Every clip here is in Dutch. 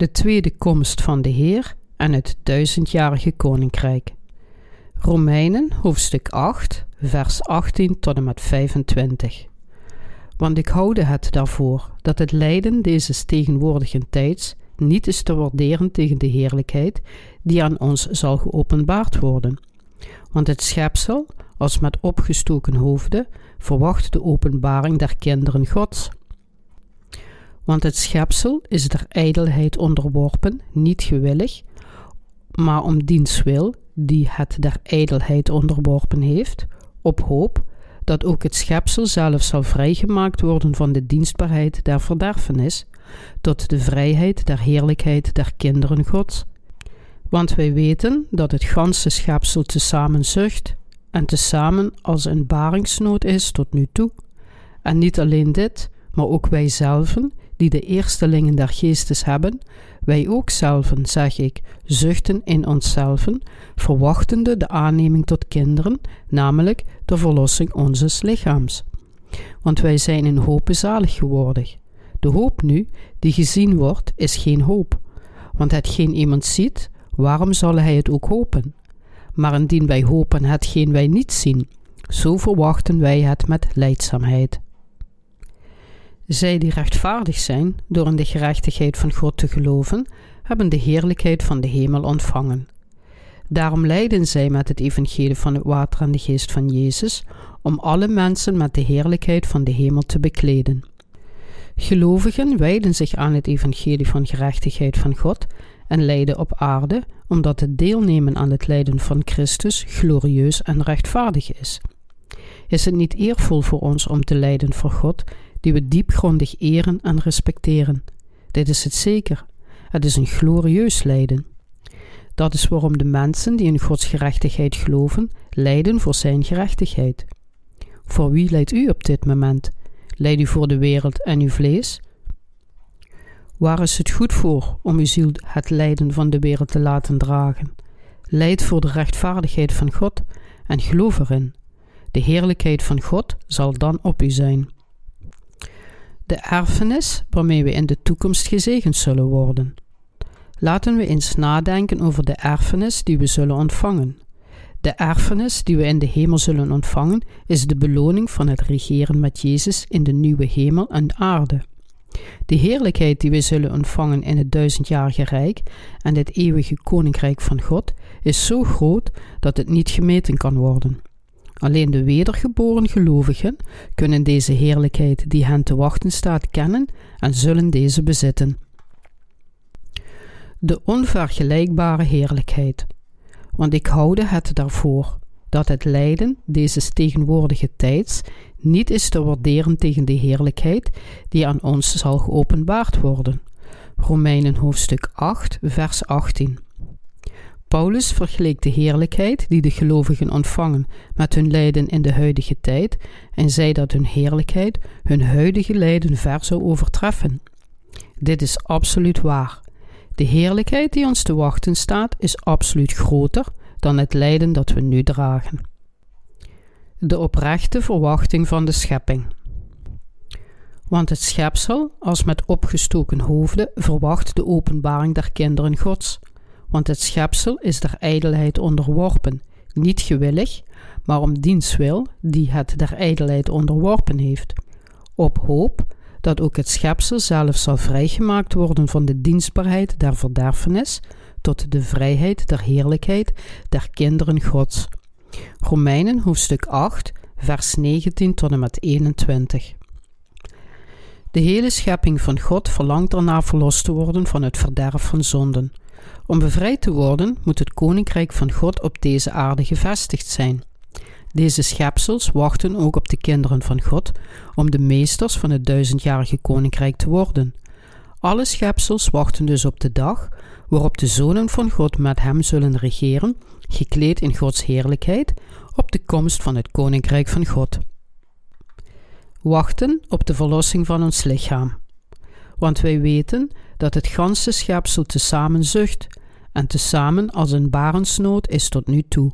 de tweede komst van de Heer en het duizendjarige koninkrijk. Romeinen hoofdstuk 8, vers 18 tot en met 25. Want ik houde het daarvoor dat het lijden deze tegenwoordige tijds niet is te waarderen tegen de heerlijkheid die aan ons zal geopenbaard worden. Want het schepsel, als met opgestoken hoofden, verwacht de openbaring der kinderen Gods. Want het schepsel is der ijdelheid onderworpen, niet gewillig, maar om diens wil, die het der ijdelheid onderworpen heeft, op hoop dat ook het schepsel zelf zal vrijgemaakt worden van de dienstbaarheid der verderfenis, tot de vrijheid der heerlijkheid der kinderen Gods. Want wij weten dat het ganse schepsel tezamen zucht en tezamen als een baringsnood is tot nu toe. En niet alleen dit, maar ook wij zelven, die de eerstelingen der geestes hebben, wij ook zelven, zeg ik, zuchten in onszelven, verwachtende de aanneming tot kinderen, namelijk de verlossing onzes lichaams. Want wij zijn in hope zalig geworden. De hoop nu, die gezien wordt, is geen hoop. Want hetgeen iemand ziet, waarom zal hij het ook hopen? Maar indien wij hopen hetgeen wij niet zien, zo verwachten wij het met leidzaamheid. Zij die rechtvaardig zijn door in de gerechtigheid van God te geloven, hebben de heerlijkheid van de hemel ontvangen. Daarom lijden zij met het evangelie van het water en de geest van Jezus, om alle mensen met de heerlijkheid van de hemel te bekleden. Gelovigen wijden zich aan het evangelie van gerechtigheid van God en lijden op aarde, omdat het deelnemen aan het lijden van Christus glorieus en rechtvaardig is. Is het niet eervol voor ons om te lijden voor God, die we diepgrondig eren en respecteren? Dit is het zeker. Het is een glorieus lijden. Dat is waarom de mensen die in Gods gerechtigheid geloven, lijden voor Zijn gerechtigheid. Voor wie lijdt u op dit moment? Leidt u voor de wereld en uw vlees? Waar is het goed voor om uw ziel het lijden van de wereld te laten dragen? Leid voor de rechtvaardigheid van God en geloof erin. De heerlijkheid van God zal dan op u zijn. De erfenis waarmee we in de toekomst gezegend zullen worden. Laten we eens nadenken over de erfenis die we zullen ontvangen. De erfenis die we in de hemel zullen ontvangen is de beloning van het regeren met Jezus in de nieuwe hemel en aarde. De heerlijkheid die we zullen ontvangen in het duizendjarige rijk en het eeuwige koninkrijk van God is zo groot dat het niet gemeten kan worden. Alleen de wedergeboren gelovigen kunnen deze heerlijkheid die hen te wachten staat kennen en zullen deze bezitten. De onvergelijkbare heerlijkheid. Want ik houde het daarvoor dat het lijden deze tegenwoordige tijds niet is te waarderen tegen de heerlijkheid die aan ons zal geopenbaard worden. Romeinen hoofdstuk 8, vers 18. Paulus vergeleek de heerlijkheid die de gelovigen ontvangen met hun lijden in de huidige tijd en zei dat hun heerlijkheid hun huidige lijden ver zou overtreffen. Dit is absoluut waar. De heerlijkheid die ons te wachten staat is absoluut groter dan het lijden dat we nu dragen. De oprechte verwachting van de schepping. Want het schepsel, als met opgestoken hoofden, verwacht de openbaring der kinderen Gods. Want het schepsel is der ijdelheid onderworpen, niet gewillig, maar om diens wil, die het der ijdelheid onderworpen heeft, op hoop dat ook het schepsel zelf zal vrijgemaakt worden van de dienstbaarheid der verderfenis tot de vrijheid der heerlijkheid der kinderen Gods. Romeinen hoofdstuk 8, vers 19 tot en met 21. De hele schepping van God verlangt ernaar verlost te worden van het verderf van zonden. Om bevrijd te worden moet het koninkrijk van God op deze aarde gevestigd zijn. Deze schepsels wachten ook op de kinderen van God om de meesters van het duizendjarige koninkrijk te worden. Alle schepsels wachten dus op de dag waarop de zonen van God met hem zullen regeren, gekleed in Gods heerlijkheid, op de komst van het koninkrijk van God. Wachten op de verlossing van ons lichaam. Want wij weten dat het ganse schepsel tezamen zucht en tezamen als een barensnood is tot nu toe.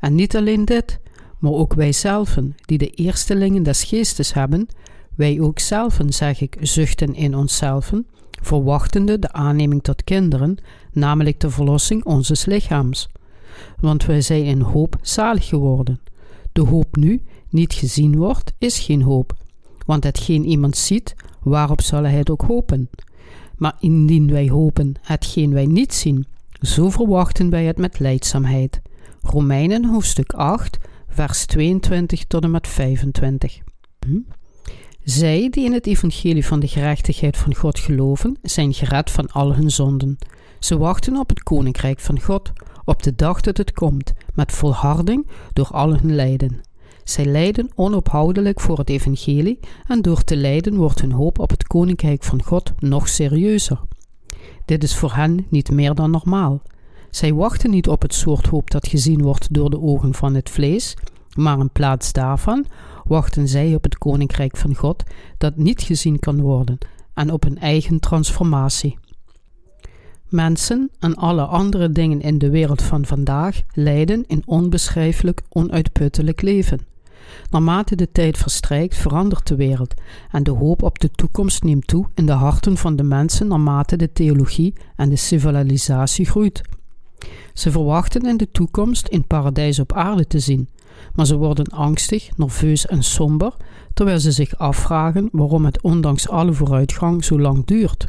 En niet alleen dit, maar ook wij zelven, die de eerstelingen des geestes hebben, wij ook zelven, zeg ik, zuchten in onszelven, verwachtende de aanneming tot kinderen, namelijk de verlossing onzes lichaams. Want wij zijn in hoop zalig geworden. De hoop nu niet gezien wordt, is geen hoop, want hetgeen iemand ziet, waarop zal hij het ook hopen? Maar indien wij hopen hetgeen wij niet zien, zo verwachten wij het met leidzaamheid. Romeinen hoofdstuk 8, vers 22 tot en met 25. Hm? Zij die in het evangelie van de gerechtigheid van God geloven, zijn gered van al hun zonden. Ze wachten op het koninkrijk van God, op de dag dat het komt, met volharding door al hun lijden. Zij lijden onophoudelijk voor het evangelie en door te lijden wordt hun hoop op het koninkrijk van God nog serieuzer. Dit is voor hen niet meer dan normaal. Zij wachten niet op het soort hoop dat gezien wordt door de ogen van het vlees, maar in plaats daarvan wachten zij op het koninkrijk van God dat niet gezien kan worden en op hun eigen transformatie. Mensen en alle andere dingen in de wereld van vandaag lijden in onbeschrijfelijk, onuitputtelijk leven. Naarmate de tijd verstrijkt, verandert de wereld en de hoop op de toekomst neemt toe in de harten van de mensen naarmate de theologie en de civilisatie groeit. Ze verwachten in de toekomst een paradijs op aarde te zien, maar ze worden angstig, nerveus en somber, terwijl ze zich afvragen waarom het ondanks alle vooruitgang zo lang duurt.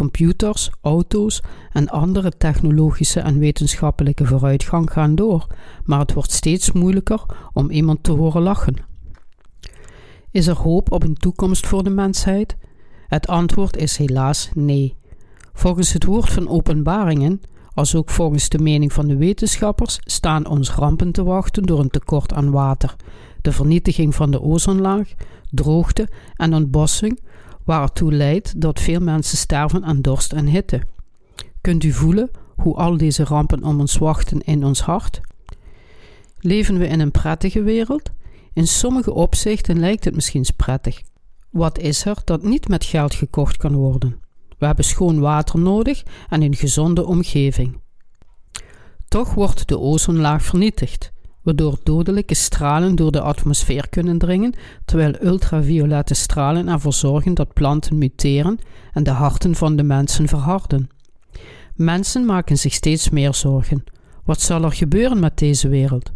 Computers, auto's en andere technologische en wetenschappelijke vooruitgang gaan door, maar het wordt steeds moeilijker om iemand te horen lachen. Is er hoop op een toekomst voor de mensheid? Het antwoord is helaas nee. Volgens het woord van openbaringen, als ook volgens de mening van de wetenschappers, staan ons rampen te wachten door een tekort aan water, de vernietiging van de ozonlaag, droogte en ontbossing, waartoe leidt dat veel mensen sterven aan dorst en hitte. Kunt u voelen hoe al deze rampen om ons wachten in ons hart? Leven we in een prettige wereld? In sommige opzichten lijkt het misschien prettig. Wat is er dat niet met geld gekocht kan worden? We hebben schoon water nodig en een gezonde omgeving. Toch wordt de ozonlaag vernietigd waardoor dodelijke stralen door de atmosfeer kunnen dringen, terwijl ultraviolette stralen ervoor zorgen dat planten muteren en de harten van de mensen verharden. Mensen maken zich steeds meer zorgen. Wat zal er gebeuren met deze wereld?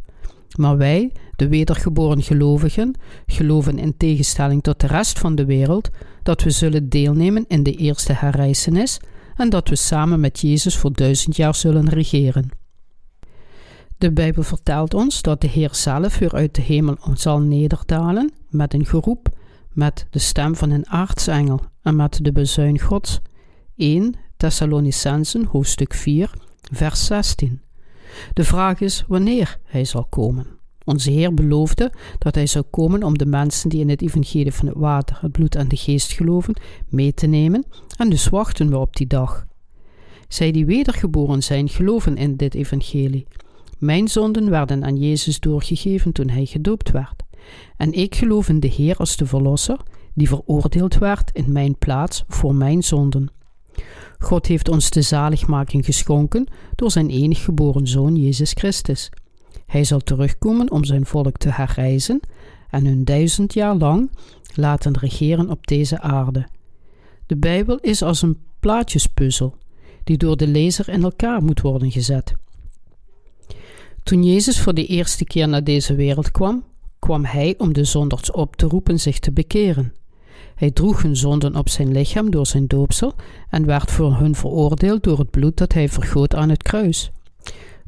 Maar wij, de wedergeboren gelovigen, geloven in tegenstelling tot de rest van de wereld dat we zullen deelnemen in de eerste herrijzenis en dat we samen met Jezus voor duizend jaar zullen regeren. De Bijbel vertelt ons dat de Heer zelf weer uit de hemel zal nederdalen met een geroep, met de stem van een aartsengel en met de bezuin Gods. 1 Thessalonicensen hoofdstuk 4 vers 16. De vraag is wanneer hij zal komen. Onze Heer beloofde dat hij zou komen om de mensen die in het evangelie van het water, het bloed en de geest geloven, mee te nemen, en dus wachten we op die dag. Zij die wedergeboren zijn, geloven in dit evangelie. Mijn zonden werden aan Jezus doorgegeven toen hij gedoopt werd. En ik geloof in de Heer als de Verlosser, die veroordeeld werd in mijn plaats voor mijn zonden. God heeft ons de zaligmaking geschonken door zijn enig geboren Zoon Jezus Christus. Hij zal terugkomen om zijn volk te herreizen en hun duizend jaar lang laten regeren op deze aarde. De Bijbel is als een plaatjespuzzel die door de lezer in elkaar moet worden gezet. Toen Jezus voor de eerste keer naar deze wereld kwam, kwam hij om de zondags op te roepen zich te bekeren. Hij droeg hun zonden op zijn lichaam door zijn doopsel en werd voor hun veroordeeld door het bloed dat hij vergoot aan het kruis.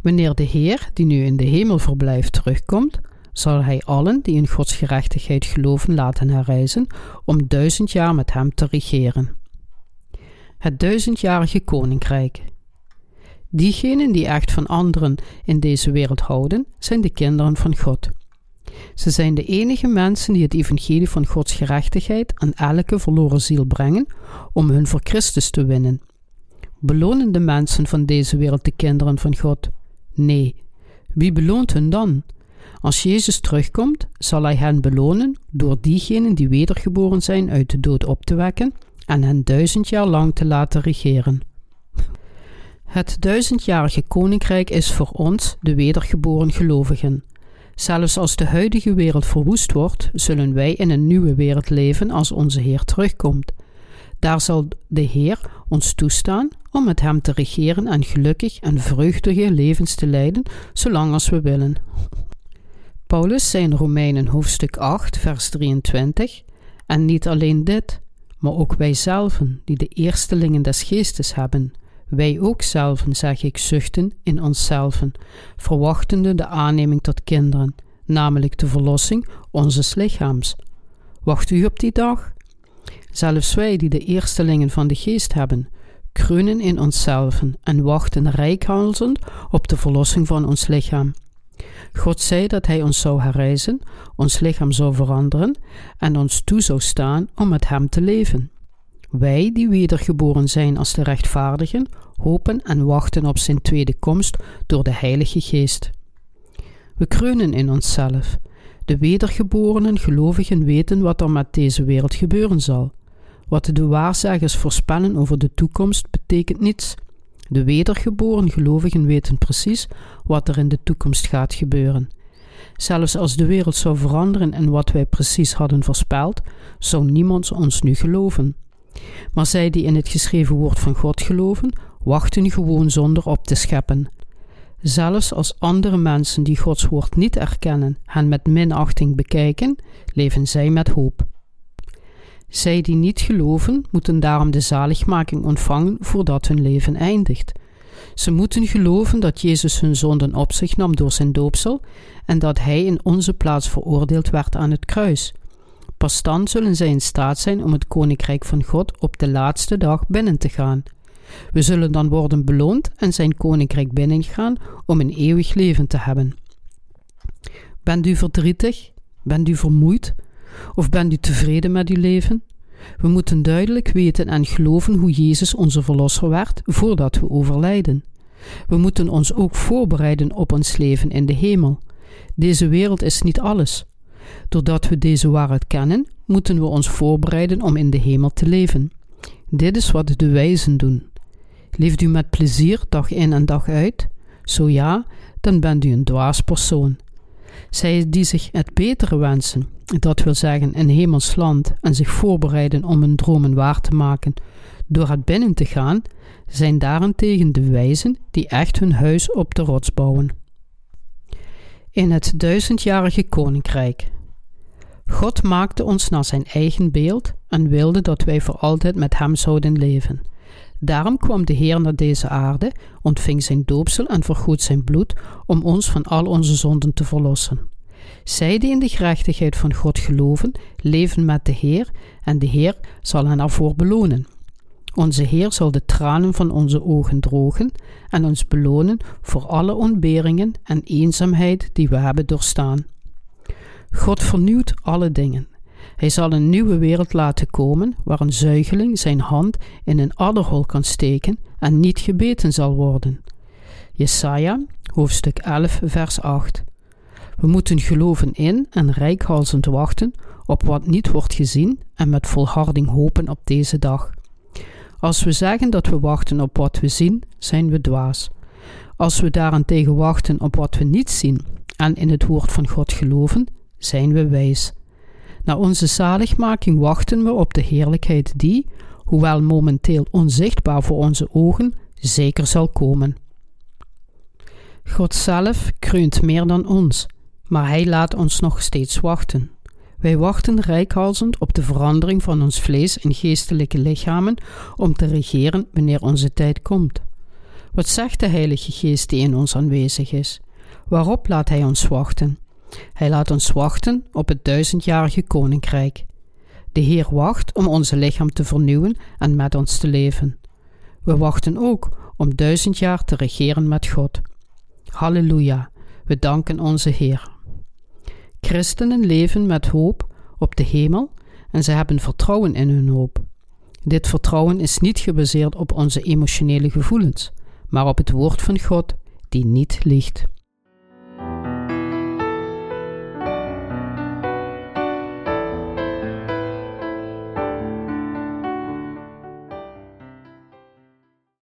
Wanneer de Heer, die nu in de hemel verblijft, terugkomt, zal hij allen die in Gods gerechtigheid geloven laten herreizen om duizend jaar met hem te regeren. Het duizendjarige koninkrijk. Diegenen die echt van anderen in deze wereld houden, zijn de kinderen van God. Ze zijn de enige mensen die het evangelie van Gods gerechtigheid aan elke verloren ziel brengen om hun voor Christus te winnen. Belonen de mensen van deze wereld de kinderen van God? Nee. Wie beloont hun dan? Als Jezus terugkomt, zal hij hen belonen door diegenen die wedergeboren zijn uit de dood op te wekken en hen duizend jaar lang te laten regeren. Het duizendjarige koninkrijk is voor ons, de wedergeboren gelovigen. Zelfs als de huidige wereld verwoest wordt, zullen wij in een nieuwe wereld leven als onze Heer terugkomt. Daar zal de Heer ons toestaan om met Hem te regeren en gelukkig en vreugdige levens te leiden, zolang als we willen. Paulus zei in Romeinen hoofdstuk 8, vers 23, en niet alleen dit, maar ook wij zelven, die de eerstelingen des geestes hebben, wij ook zelven, zeg ik, zuchten in onszelven, verwachtende de aanneming tot kinderen, namelijk de verlossing onzes lichaams. Wacht u op die dag? Zelfs wij die de eerstelingen van de geest hebben, kreunen in onszelven en wachten rijkhalzend op de verlossing van ons lichaam. God zei dat Hij ons zou herreizen, ons lichaam zou veranderen en ons toe zou staan om met Hem te leven. Wij, die wedergeboren zijn als de rechtvaardigen, hopen en wachten op Zijn tweede komst door de Heilige Geest. We kreunen in onszelf. De wedergeborenen gelovigen weten wat er met deze wereld gebeuren zal. Wat de waarzeggers voorspellen over de toekomst betekent niets. De wedergeboren gelovigen weten precies wat er in de toekomst gaat gebeuren. Zelfs als de wereld zou veranderen en wat wij precies hadden voorspeld, zou niemand ons nu geloven. Maar zij die in het geschreven woord van God geloven, wachten gewoon zonder op te scheppen. Zelfs als andere mensen die Gods woord niet erkennen, hen met minachting bekijken, leven zij met hoop. Zij die niet geloven, moeten daarom de zaligmaking ontvangen voordat hun leven eindigt. Ze moeten geloven dat Jezus hun zonden op zich nam door zijn doopsel en dat Hij in onze plaats veroordeeld werd aan het kruis. Pas dan zullen zij in staat zijn om het koninkrijk van God op de laatste dag binnen te gaan. We zullen dan worden beloond en zijn koninkrijk binnengaan om een eeuwig leven te hebben. Bent u verdrietig? Bent u vermoeid? Of bent u tevreden met uw leven? We moeten duidelijk weten en geloven hoe Jezus onze Verlosser werd voordat we overlijden. We moeten ons ook voorbereiden op ons leven in de hemel. Deze wereld is niet alles. Doordat we deze waarheid kennen, moeten we ons voorbereiden om in de hemel te leven. Dit is wat de wijzen doen. Leeft u met plezier dag in en dag uit? Zo ja, dan bent u een dwaas persoon. Zij die zich het betere wensen, dat wil zeggen een hemels land, en zich voorbereiden om hun dromen waar te maken door het binnen te gaan, zijn daarentegen de wijzen die echt hun huis op de rots bouwen. In het duizendjarige koninkrijk. God maakte ons naar zijn eigen beeld en wilde dat wij voor altijd met hem zouden leven. Daarom kwam de Heer naar deze aarde, ontving zijn doopsel en vergoed zijn bloed om ons van al onze zonden te verlossen. Zij die in de gerechtigheid van God geloven, leven met de Heer en de Heer zal hen ervoor belonen. Onze Heer zal de tranen van onze ogen drogen en ons belonen voor alle ontberingen en eenzaamheid die we hebben doorstaan. God vernieuwt alle dingen. Hij zal een nieuwe wereld laten komen waar een zuigeling zijn hand in een adderhol kan steken en niet gebeten zal worden. Jesaja, hoofdstuk 11, vers 8. We moeten geloven in en rijkhalzend wachten op wat niet wordt gezien en met volharding hopen op deze dag. Als we zeggen dat we wachten op wat we zien, zijn we dwaas. Als we daarentegen wachten op wat we niet zien en in het woord van God geloven, zijn we wijs. Na onze zaligmaking wachten we op de heerlijkheid die, hoewel momenteel onzichtbaar voor onze ogen, zeker zal komen. God zelf kreunt meer dan ons, maar Hij laat ons nog steeds wachten. Wij wachten rijkhalzend op de verandering van ons vlees en geestelijke lichamen om te regeren wanneer onze tijd komt. Wat zegt de Heilige Geest die in ons aanwezig is? Waarop laat Hij ons wachten? Hij laat ons wachten op het duizendjarige koninkrijk. De Heer wacht om onze lichaam te vernieuwen en met ons te leven. We wachten ook om duizend jaar te regeren met God. Halleluja, we danken onze Heer. Christenen leven met hoop op de hemel en ze hebben vertrouwen in hun hoop. Dit vertrouwen is niet gebaseerd op onze emotionele gevoelens, maar op het woord van God, die niet liegt.